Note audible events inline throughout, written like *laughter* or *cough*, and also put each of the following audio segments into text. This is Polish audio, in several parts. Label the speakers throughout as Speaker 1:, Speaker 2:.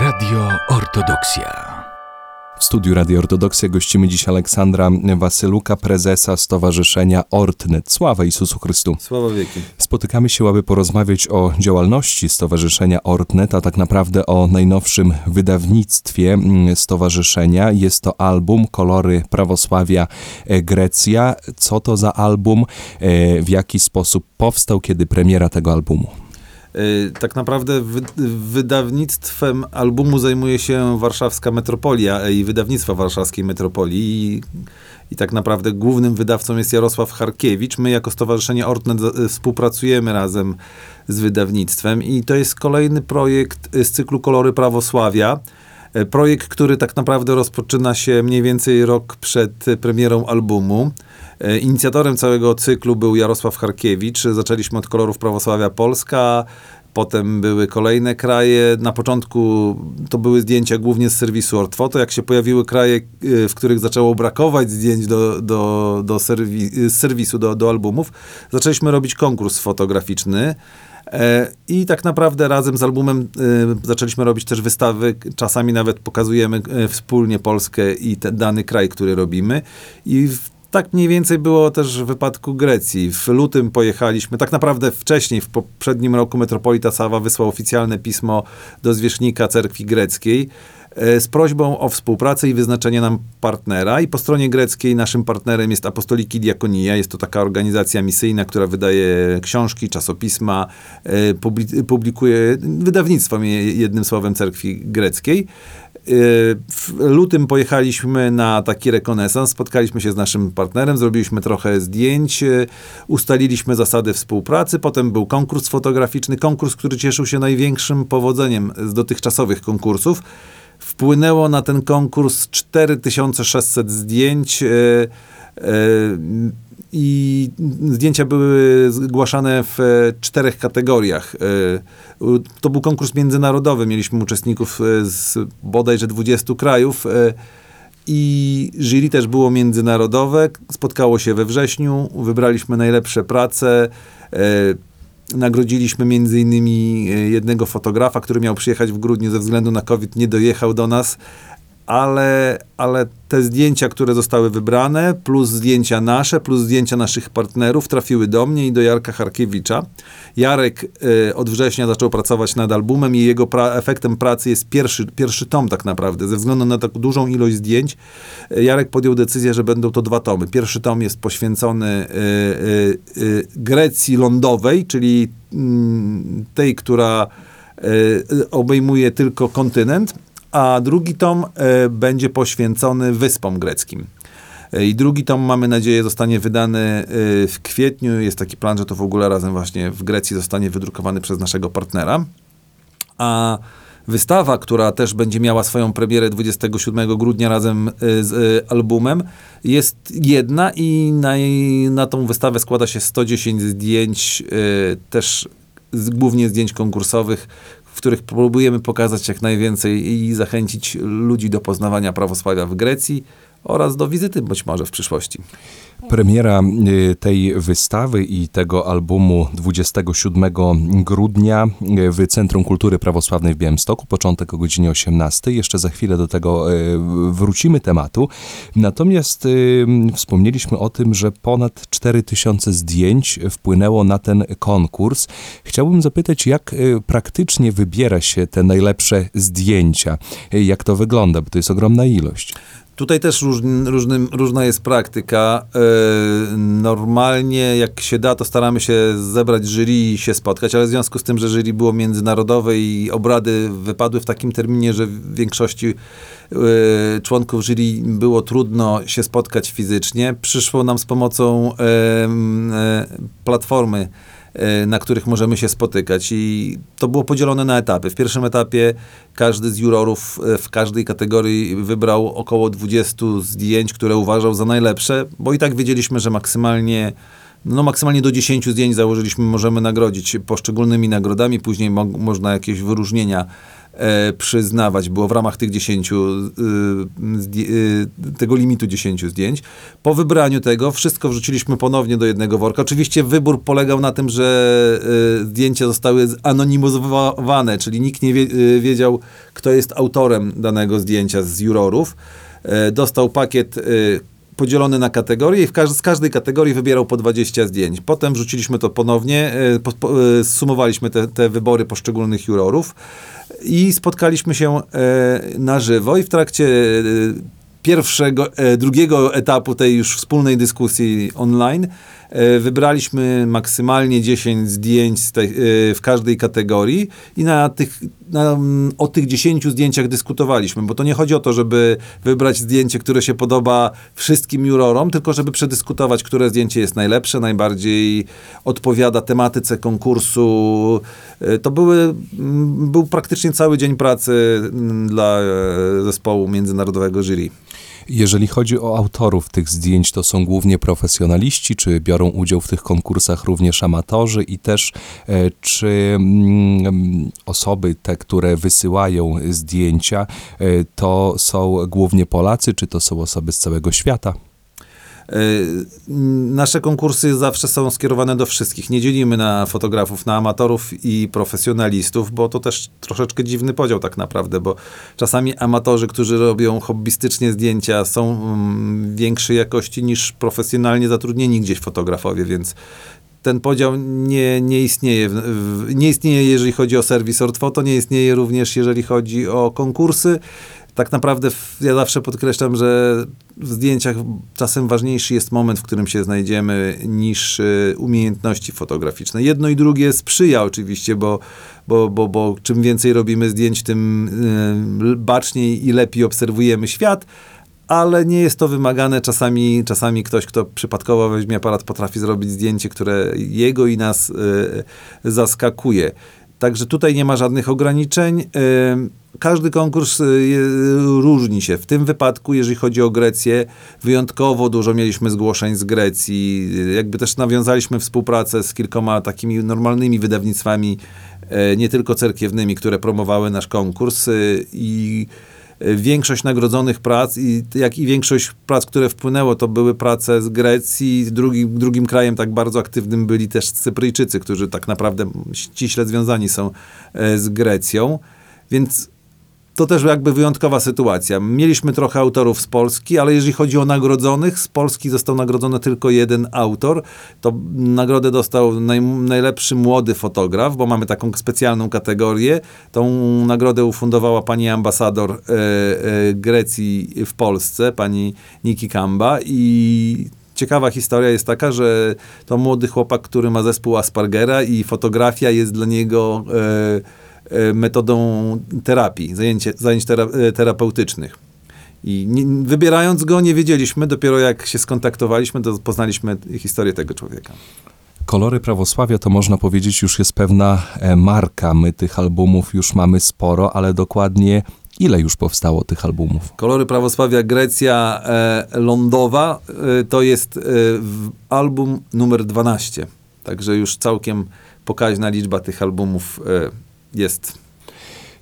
Speaker 1: Radio Ortodoksja.
Speaker 2: W studiu Radio Ortodoksja gościmy dziś Aleksandra Wasyluka, prezesa Stowarzyszenia Ortnet. Sława Isusu Chrystu.
Speaker 3: Sława wieki.
Speaker 2: Spotykamy się, aby porozmawiać o działalności Stowarzyszenia Ortnet, a tak naprawdę o najnowszym wydawnictwie mm, stowarzyszenia. Jest to album Kolory Prawosławia e, Grecja. Co to za album? E, w jaki sposób powstał? Kiedy premiera tego albumu?
Speaker 3: Y, tak naprawdę wy, wydawnictwem albumu zajmuje się warszawska metropolia i wydawnictwo warszawskiej metropolii. I, I, tak naprawdę głównym wydawcą jest Jarosław Charkiewicz. My jako Stowarzyszenie Ortnet y, współpracujemy razem z wydawnictwem i to jest kolejny projekt z cyklu Kolory Prawosławia. Projekt, który tak naprawdę rozpoczyna się mniej więcej rok przed premierą albumu. E, inicjatorem całego cyklu był Jarosław Charkiewicz. Zaczęliśmy od kolorów prawosławia Polska, Potem były kolejne kraje. Na początku to były zdjęcia głównie z serwisu Ortfoto. Jak się pojawiły kraje, e, w których zaczęło brakować zdjęć do, do, do serwi serwisu, do, do albumów, zaczęliśmy robić konkurs fotograficzny. E, I tak naprawdę razem z albumem zaczęliśmy robić też wystawy. Czasami nawet pokazujemy wspólnie Polskę i dany kraj, który robimy. I w tak mniej więcej było też w wypadku Grecji. W lutym pojechaliśmy, tak naprawdę wcześniej, w poprzednim roku metropolita Sawa wysłał oficjalne pismo do zwierzchnika cerkwi greckiej e, z prośbą o współpracę i wyznaczenie nam partnera. I po stronie greckiej naszym partnerem jest Apostoliki Diakonia. Jest to taka organizacja misyjna, która wydaje książki, czasopisma, e, publikuje wydawnictwo, jednym słowem, cerkwi greckiej. W lutym pojechaliśmy na taki rekonesans, spotkaliśmy się z naszym partnerem, zrobiliśmy trochę zdjęć, ustaliliśmy zasady współpracy, potem był konkurs fotograficzny, konkurs, który cieszył się największym powodzeniem z dotychczasowych konkursów. Wpłynęło na ten konkurs 4600 zdjęć. E, e, i zdjęcia były zgłaszane w czterech kategoriach. E, to był konkurs międzynarodowy. Mieliśmy uczestników e, z bodajże 20 krajów e, i jury też było międzynarodowe. Spotkało się we wrześniu, wybraliśmy najlepsze prace. Nagrodziliśmy między innymi jednego fotografa, który miał przyjechać w grudniu ze względu na COVID, nie dojechał do nas, ale, ale te zdjęcia, które zostały wybrane, plus zdjęcia nasze, plus zdjęcia naszych partnerów trafiły do mnie i do Jarka Harkiewicza. Jarek y, od września zaczął pracować nad albumem i jego pra efektem pracy jest pierwszy, pierwszy tom tak naprawdę. Ze względu na tak dużą ilość zdjęć, y, Jarek podjął decyzję, że będą to dwa tomy. Pierwszy tom jest poświęcony y, y Grecji lądowej, czyli mm, tej, która obejmuje tylko kontynent, a drugi tom e, będzie poświęcony wyspom greckim. E, I drugi tom, mamy nadzieję, zostanie wydany e, w kwietniu. Jest taki plan, że to w ogóle razem właśnie w Grecji zostanie wydrukowany przez naszego partnera. A wystawa, która też będzie miała swoją premierę 27 grudnia razem z albumem, jest jedna i na, na tą wystawę składa się 110 zdjęć, też głównie zdjęć konkursowych, których próbujemy pokazać jak najwięcej i zachęcić ludzi do poznawania prawosławia w Grecji oraz do wizyty być może w przyszłości.
Speaker 2: Premiera y, tej wystawy i tego albumu 27 grudnia y, w Centrum Kultury Prawosławnej w Białymstoku, początek o godzinie 18. Jeszcze za chwilę do tego y, wrócimy tematu. Natomiast wspomnieliśmy o tym, że ponad 4000 zdjęć wpłynęło na ten konkurs. Chciałbym zapytać, jak praktycznie wybiera się te najlepsze zdjęcia? Jak to wygląda, bo to jest ogromna ilość.
Speaker 3: Tutaj też róż, różny, różna jest praktyka. Yy, normalnie, jak się da, to staramy się zebrać jury i się spotkać, ale w związku z tym, że jury było międzynarodowe i obrady wypadły w takim terminie, że w większości yy, członków jury było trudno się spotkać fizycznie, przyszło nam z pomocą yy, platformy E, na których możemy się spotykać. I to było podzielone na etapy. W pierwszym etapie każdy z jurorów e, w każdej kategorii wybrał około 20 zdjęć, które uważał za najlepsze, bo i tak wiedzieliśmy, że maksymalnie no maksymalnie do 10 zdjęć założyliśmy, możemy nagrodzić poszczególnymi nagrodami, później mo można jakieś wyróżnienia e, przyznawać. Było w ramach tych 10, y, y, tego limitu 10 zdjęć. Po wybraniu tego wszystko wrzuciliśmy ponownie do jednego worka. Oczywiście wybór polegał na tym, że zdjęcia zostały anonimizowane, czyli nikt nie wie, wiedział, kto jest autorem danego zdjęcia z jurorów. E, dostał pakiet podzielony na kategorie i w każ z każdej kategorii wybierał po 20 zdjęć. Potem wrzuciliśmy to ponownie, e, po, e, sumowaliśmy te, te wybory poszczególnych jurorów i spotkaliśmy się e, na żywo i w trakcie pierwszego, drugiego etapu tej już wspólnej dyskusji online wybraliśmy maksymalnie 10 zdjęć tej, w każdej kategorii i na tych, mm, o tych 10 zdjęciach dyskutowaliśmy, bo to nie chodzi o to, żeby wybrać zdjęcie, które się podoba wszystkim jurorom, tylko żeby przedyskutować, które zdjęcie jest najlepsze, najbardziej odpowiada tematyce konkursu. E, To były, mm, był praktycznie cały dzień pracy mm, dla e, zespołu międzynarodowego jury.
Speaker 2: Jeżeli chodzi o autorów tych zdjęć, to są głównie profesjonaliści, czy biorą udział w tych konkursach również amatorzy i też e, czy mm, osoby te, które wysyłają zdjęcia, e, to są głównie Polacy, czy to są osoby z całego świata?
Speaker 3: E, Nasze konkursy zawsze są skierowane do wszystkich. Nie dzielimy na fotografów, na amatorów i profesjonalistów, bo to też troszeczkę dziwny podział tak naprawdę, bo czasami amatorzy, którzy robią hobbystycznie zdjęcia, są mm, większej jakości niż profesjonalnie zatrudnieni gdzieś fotografowie, więc ten podział nie, nie istnieje. Nie istnieje, jeżeli chodzi o serwis Ortfoto, nie istnieje również, jeżeli chodzi o konkursy. Tak naprawdę ja zawsze podkreślam, że w zdjęciach czasem ważniejszy jest moment, w którym się znajdziemy, niż y, umiejętności fotograficzne. Jedno i drugie sprzyja oczywiście, bo, bo, bo, bo czym więcej robimy zdjęć, tym y, baczniej i lepiej obserwujemy świat, ale nie jest to wymagane. Czasami, czasami ktoś, kto przypadkowo weźmie aparat, potrafi zrobić zdjęcie, które jego i nas y, zaskakuje. Także tutaj nie ma żadnych ograniczeń. Y, Każdy konkurs y, różni się. W tym wypadku, jeżeli chodzi o Grecję, wyjątkowo dużo mieliśmy zgłoszeń z Grecji. Jakby też nawiązaliśmy współpracę z kilkoma takimi normalnymi wydawnictwami, e, nie tylko cerkiewnymi, które promowały nasz konkurs. y, I e, większość nagrodzonych prac, i, jak i większość prac, które wpłynęło, to były prace z Grecji. Drugim, drugim krajem tak bardzo aktywnym byli też Cypryjczycy, którzy tak naprawdę ściśle związani są e, z Grecją. Więc to też jakby wyjątkowa sytuacja. Mieliśmy trochę autorów z Polski, ale jeżeli chodzi o nagrodzonych, z Polski został nagrodzony tylko jeden autor. To nagrodę dostał naj, najlepszy młody fotograf, bo mamy taką specjalną kategorię. Tą nagrodę ufundowała pani ambasador e, e, Grecji w Polsce, pani Niki Kamba i Ciekawa historia jest taka, że to młody chłopak, który ma zespół Aspergera i fotografia jest dla niego e, metodą terapii, zajęcie, zajęć tera, e, terapeutycznych. I nie, wybierając go, nie wiedzieliśmy, dopiero jak się skontaktowaliśmy, to poznaliśmy historię tego człowieka.
Speaker 2: Kolory prawosławia to można powiedzieć już jest pewna e, marka. My tych albumów już mamy sporo, ale dokładnie ile już powstało tych albumów?
Speaker 3: Kolory prawosławia Grecja e, lądowa e, to jest e, album numer 12. Także już całkiem pokaźna liczba tych albumów e, jest.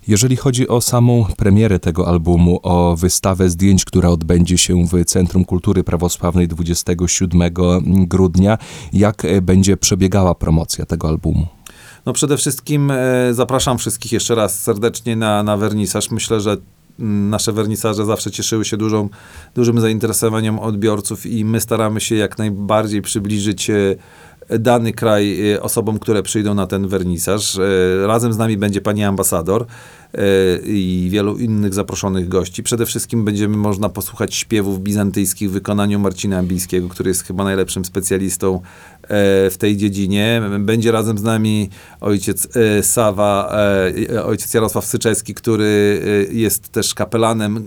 Speaker 2: Jeżeli chodzi o samą premierę tego albumu, o wystawę zdjęć, która odbędzie się w Centrum Kultury Prawosławnej 27 grudnia, jak e, będzie przebiegała promocja tego albumu?
Speaker 3: No przede wszystkim e, zapraszam wszystkich jeszcze raz serdecznie na, na wernisaż. Myślę, że mm, nasze wernisaże zawsze cieszyły się dużą, dużym zainteresowaniem odbiorców i my staramy się jak najbardziej przybliżyć e, dany kraj e, osobom, które przyjdą na ten wernisaż. E, Razem z nami będzie pani ambasador e, i wielu innych zaproszonych gości. Przede wszystkim będziemy można posłuchać śpiewów bizantyjskich w wykonaniu Marcina Ambijskiego, który jest chyba najlepszym specjalistą w tej dziedzinie. Będzie razem z nami ojciec Sawa, ojciec Jarosław Syczewski, który jest też kapelanem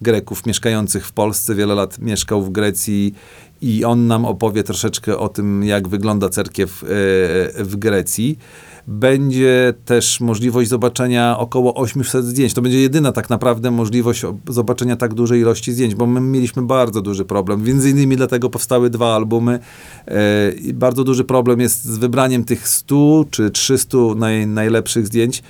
Speaker 3: Greków mieszkających w Polsce. Wiele lat mieszkał w Grecji i on nam opowie troszeczkę o tym, jak wygląda cerkiew e, w Grecji. Będzie też możliwość zobaczenia około 800 zdjęć. To będzie jedyna tak naprawdę możliwość zobaczenia tak dużej ilości zdjęć, bo my mieliśmy bardzo duży problem. Między innymi dlatego powstały dwa albumy. E, bardzo duży problem jest z wybraniem tych 100 czy 300 naj, najlepszych zdjęć.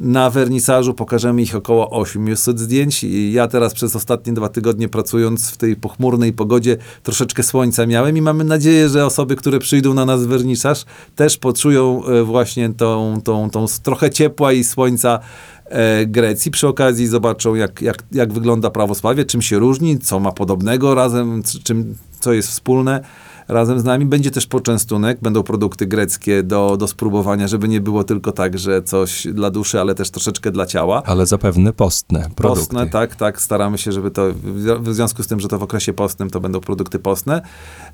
Speaker 3: Na wernisażu pokażemy ich około 800 zdjęć ja teraz przez ostatnie dwa tygodnie pracując w tej pochmurnej pogodzie troszeczkę słońca miałem i mamy nadzieję, że osoby, które przyjdą na nas wernisaż też poczują e, właśnie tą, tą, tą trochę ciepła i słońca e, Grecji. Przy okazji zobaczą jak, jak, jak wygląda prawosławie, czym się różni, co ma podobnego razem, czym, co jest wspólne razem z nami. Będzie też poczęstunek, będą produkty greckie do, do spróbowania, żeby nie było tylko tak, że coś dla duszy, ale też troszeczkę dla ciała.
Speaker 2: Ale zapewne postne produkty.
Speaker 3: Postne, tak, tak. Staramy się, żeby to, w związku z tym, że to w okresie postnym, to będą produkty postne.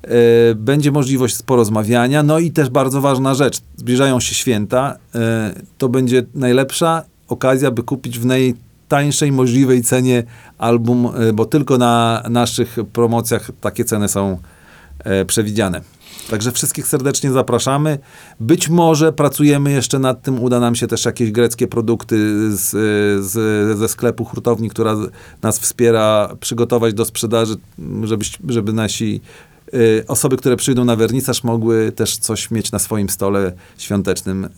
Speaker 3: E, Będzie możliwość porozmawiania. No i też bardzo ważna rzecz. Zbliżają się święta. E, To będzie najlepsza okazja, by kupić w najtańszej możliwej cenie album, e, bo tylko na naszych promocjach takie ceny są przewidziane. Także wszystkich serdecznie zapraszamy. Być może pracujemy jeszcze nad tym, uda nam się też jakieś greckie produkty z, z, ze sklepu hurtowni, która nas wspiera, przygotować do sprzedaży, żeby, żeby nasi y, osoby, które przyjdą na wernisaż, mogły też coś mieć na swoim stole świątecznym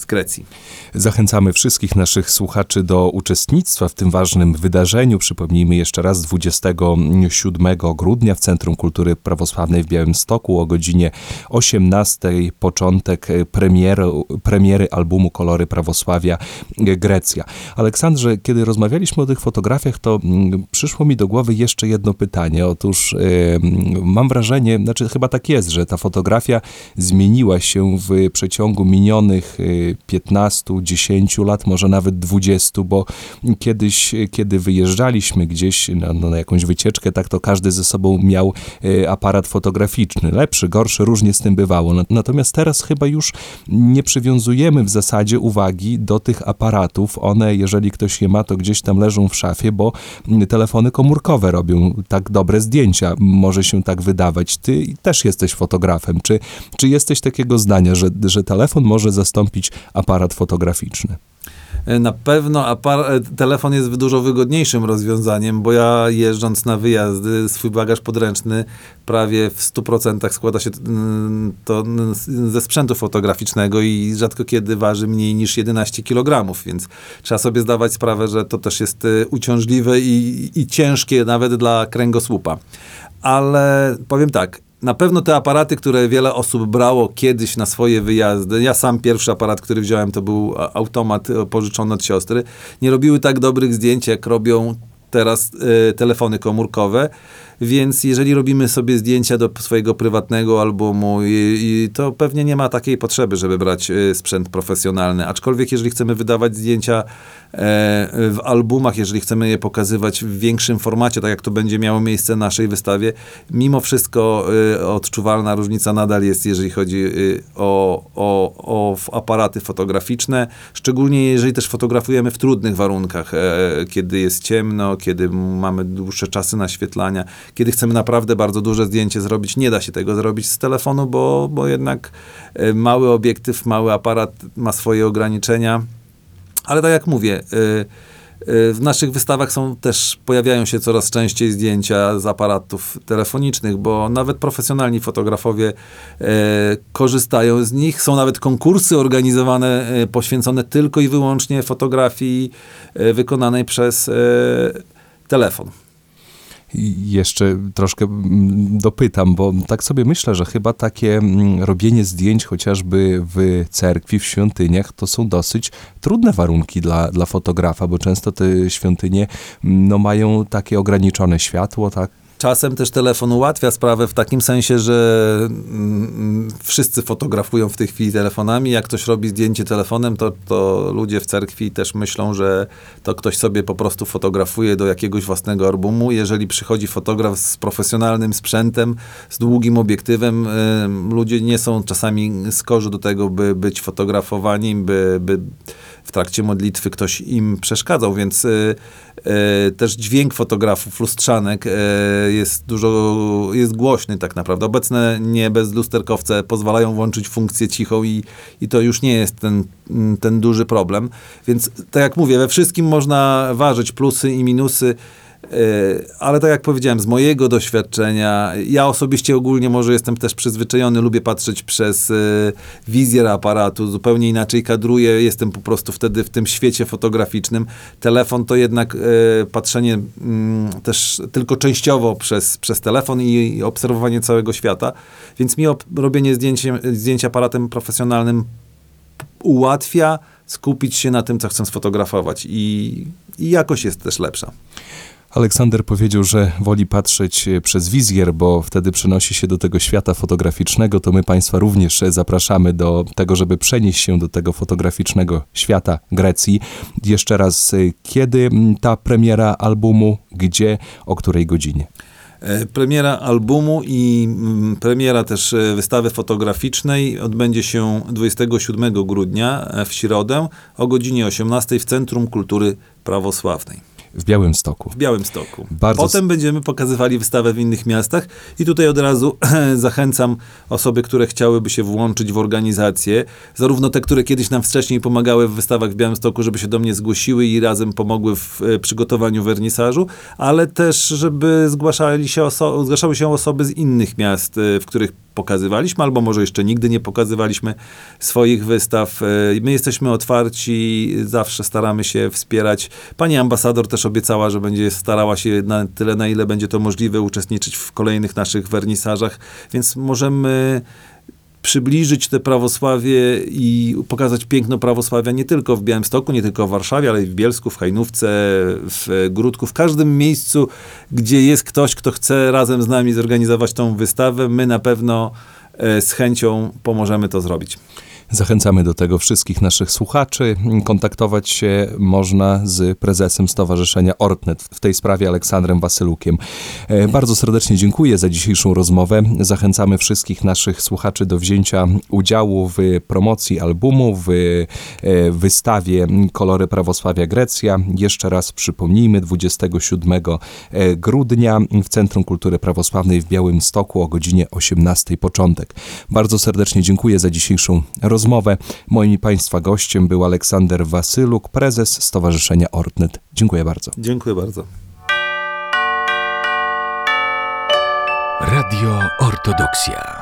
Speaker 3: z Grecji.
Speaker 2: Zachęcamy wszystkich naszych słuchaczy do uczestnictwa w tym ważnym wydarzeniu. Przypomnijmy jeszcze raz 27 grudnia w Centrum Kultury Prawosławnej w Białymstoku o godzinie 18 początek premiery, premiery albumu Kolory Prawosławia Grecja. Aleksandrze, kiedy rozmawialiśmy o tych fotografiach, to mm, przyszło mi do głowy jeszcze jedno pytanie. Otóż mm, mam wrażenie, znaczy chyba tak jest, że ta fotografia zmieniła się w przeciągu minionych e, 15, 10 lat, może nawet 20, bo kiedyś, kiedy wyjeżdżaliśmy gdzieś na, na jakąś wycieczkę, tak to każdy ze sobą miał e, aparat fotograficzny. Lepszy, gorszy, różnie z tym bywało. Na- Natomiast teraz chyba już nie przywiązujemy w zasadzie uwagi do tych aparatów. One, jeżeli ktoś je ma, to gdzieś tam leżą w szafie, bo telefony komórkowe robią tak dobre zdjęcia. Może się tak wydawać. Ty też jesteś fotografem. Czy, czy jesteś takiego zdania, że, że telefon może zastąpić aparat fotograficzny?
Speaker 3: E, Na pewno apar- e, telefon jest dużo wygodniejszym rozwiązaniem, bo ja jeżdżąc na wyjazdy, swój bagaż podręczny prawie w 100% składa się mm, to mm, ze sprzętu fotograficznego i rzadko kiedy waży mniej niż 11 kg, więc trzeba sobie zdawać sprawę, że to też jest e, uciążliwe i, i ciężkie nawet dla kręgosłupa. Ale powiem tak, na pewno te aparaty, które wiele osób brało kiedyś na swoje wyjazdy, ja sam pierwszy aparat, który wziąłem, to był a- automat e, pożyczony od siostry, nie robiły tak dobrych zdjęć, jak robią teraz e, telefony komórkowe. Więc jeżeli robimy sobie zdjęcia do swojego prywatnego albumu, to pewnie nie ma takiej potrzeby, żeby brać e, sprzęt profesjonalny. Aczkolwiek, jeżeli chcemy wydawać zdjęcia e, w albumach, jeżeli chcemy je pokazywać w większym formacie, tak jak to będzie miało miejsce na naszej wystawie, mimo wszystko e, odczuwalna różnica nadal jest, jeżeli chodzi o, o, o aparaty fotograficzne, szczególnie jeżeli też fotografujemy w trudnych warunkach, kiedy jest ciemno, kiedy mamy dłuższe czasy naświetlania, kiedy chcemy naprawdę bardzo duże zdjęcie zrobić, nie da się tego zrobić z telefonu, bo, bo jednak e, mały obiektyw, mały aparat ma swoje ograniczenia. Ale tak jak mówię, y, y, w naszych wystawach są też, pojawiają się coraz częściej zdjęcia z aparatów telefonicznych, bo nawet profesjonalni fotografowie e, korzystają z nich. Są nawet konkursy organizowane, e, poświęcone tylko i wyłącznie fotografii e, wykonanej przez e, telefon.
Speaker 2: Jeszcze troszkę mm, dopytam, bo tak sobie myślę, że chyba takie mm, robienie zdjęć chociażby w cerkwi, w świątyniach, to są dosyć trudne warunki dla, dla fotografa, bo często te świątynie mm, no, mają takie ograniczone światło, tak?
Speaker 3: Czasem też telefon ułatwia sprawę w takim sensie, że mm, wszyscy fotografują w tej chwili telefonami. Jak ktoś robi zdjęcie telefonem, to, to ludzie w cerkwi też myślą, że to ktoś sobie po prostu fotografuje do jakiegoś własnego albumu. Jeżeli przychodzi fotograf z profesjonalnym sprzętem, z długim obiektywem, ludzie nie są czasami skorzy do tego, by być fotografowani, by, by w trakcie modlitwy ktoś im przeszkadzał, więc e, e, też dźwięk fotografów, lustrzanek e, jest dużo, jest głośny tak naprawdę. Obecne nie bezlusterkowce pozwalają włączyć funkcję cichą i, i to już nie jest ten, ten duży problem. Więc tak jak mówię, we wszystkim można ważyć plusy i minusy. E, Ale tak jak powiedziałem, z mojego doświadczenia, ja osobiście ogólnie może jestem też przyzwyczajony, lubię patrzeć przez e, wizjer aparatu, zupełnie inaczej kadruję, jestem po prostu wtedy w tym świecie fotograficznym. Telefon to jednak e, patrzenie mm, też tylko częściowo przez, przez telefon i, obserwowanie całego świata, więc mi ob- robienie zdjęciem, zdjęć aparatem profesjonalnym ułatwia skupić się na tym, co chcę sfotografować i, i jakość jest też lepsza.
Speaker 2: Aleksander powiedział, że woli patrzeć przez wizjer, bo wtedy przenosi się do tego świata fotograficznego. To my Państwa również zapraszamy do tego, żeby przenieść się do tego fotograficznego świata Grecji. Jeszcze raz, kiedy ta premiera albumu, gdzie, o której godzinie?
Speaker 3: E, Premiera albumu i mm, premiera też e, wystawy fotograficznej odbędzie się 27 grudnia e, w środę o godzinie 18 w Centrum Kultury Prawosławnej
Speaker 2: W Białymstoku.
Speaker 3: w Białymstoku.
Speaker 2: Bardzo
Speaker 3: Potem będziemy pokazywali wystawę w innych miastach i tutaj od razu *clears throat* zachęcam osoby, które chciałyby się włączyć w organizację, zarówno te, które kiedyś nam wcześniej pomagały w wystawach w Białymstoku, żeby się do mnie zgłosiły i razem pomogły w e, przygotowaniu wernisażu, ale też, żeby zgłaszali się zgłaszały się osoby z innych miast, e, w których pokazywaliśmy, albo może jeszcze nigdy nie pokazywaliśmy swoich wystaw. E, My jesteśmy otwarci, zawsze staramy się wspierać. Pani ambasador też obiecała, że będzie starała się na tyle, na ile będzie to możliwe, uczestniczyć w kolejnych naszych wernisażach, więc możemy przybliżyć te prawosławie i pokazać piękno prawosławia nie tylko w Białymstoku, nie tylko w Warszawie, ale i w Bielsku, w Hajnówce, w Gródku, w każdym miejscu, gdzie jest ktoś, kto chce razem z nami zorganizować tą wystawę, my na pewno e, z chęcią pomożemy to zrobić.
Speaker 2: Zachęcamy do tego wszystkich naszych słuchaczy. Kontaktować się można z prezesem Stowarzyszenia Ortnet, w tej sprawie Aleksandrem Wasylukiem. E, Bardzo serdecznie dziękuję za dzisiejszą rozmowę. Zachęcamy wszystkich naszych słuchaczy do wzięcia udziału w promocji albumu, w e, wystawie Kolory Prawosławia Grecja. Jeszcze raz przypomnijmy, 27 grudnia w Centrum Kultury Prawosławnej w Białymstoku o godzinie 18 początek. Bardzo serdecznie dziękuję za dzisiejszą rozmowę. Moim i Państwa gościem był Aleksander Wasyluk, prezes Stowarzyszenia Ortnet. Dziękuję bardzo.
Speaker 3: Dziękuję bardzo.
Speaker 1: Radio Ortodoksja.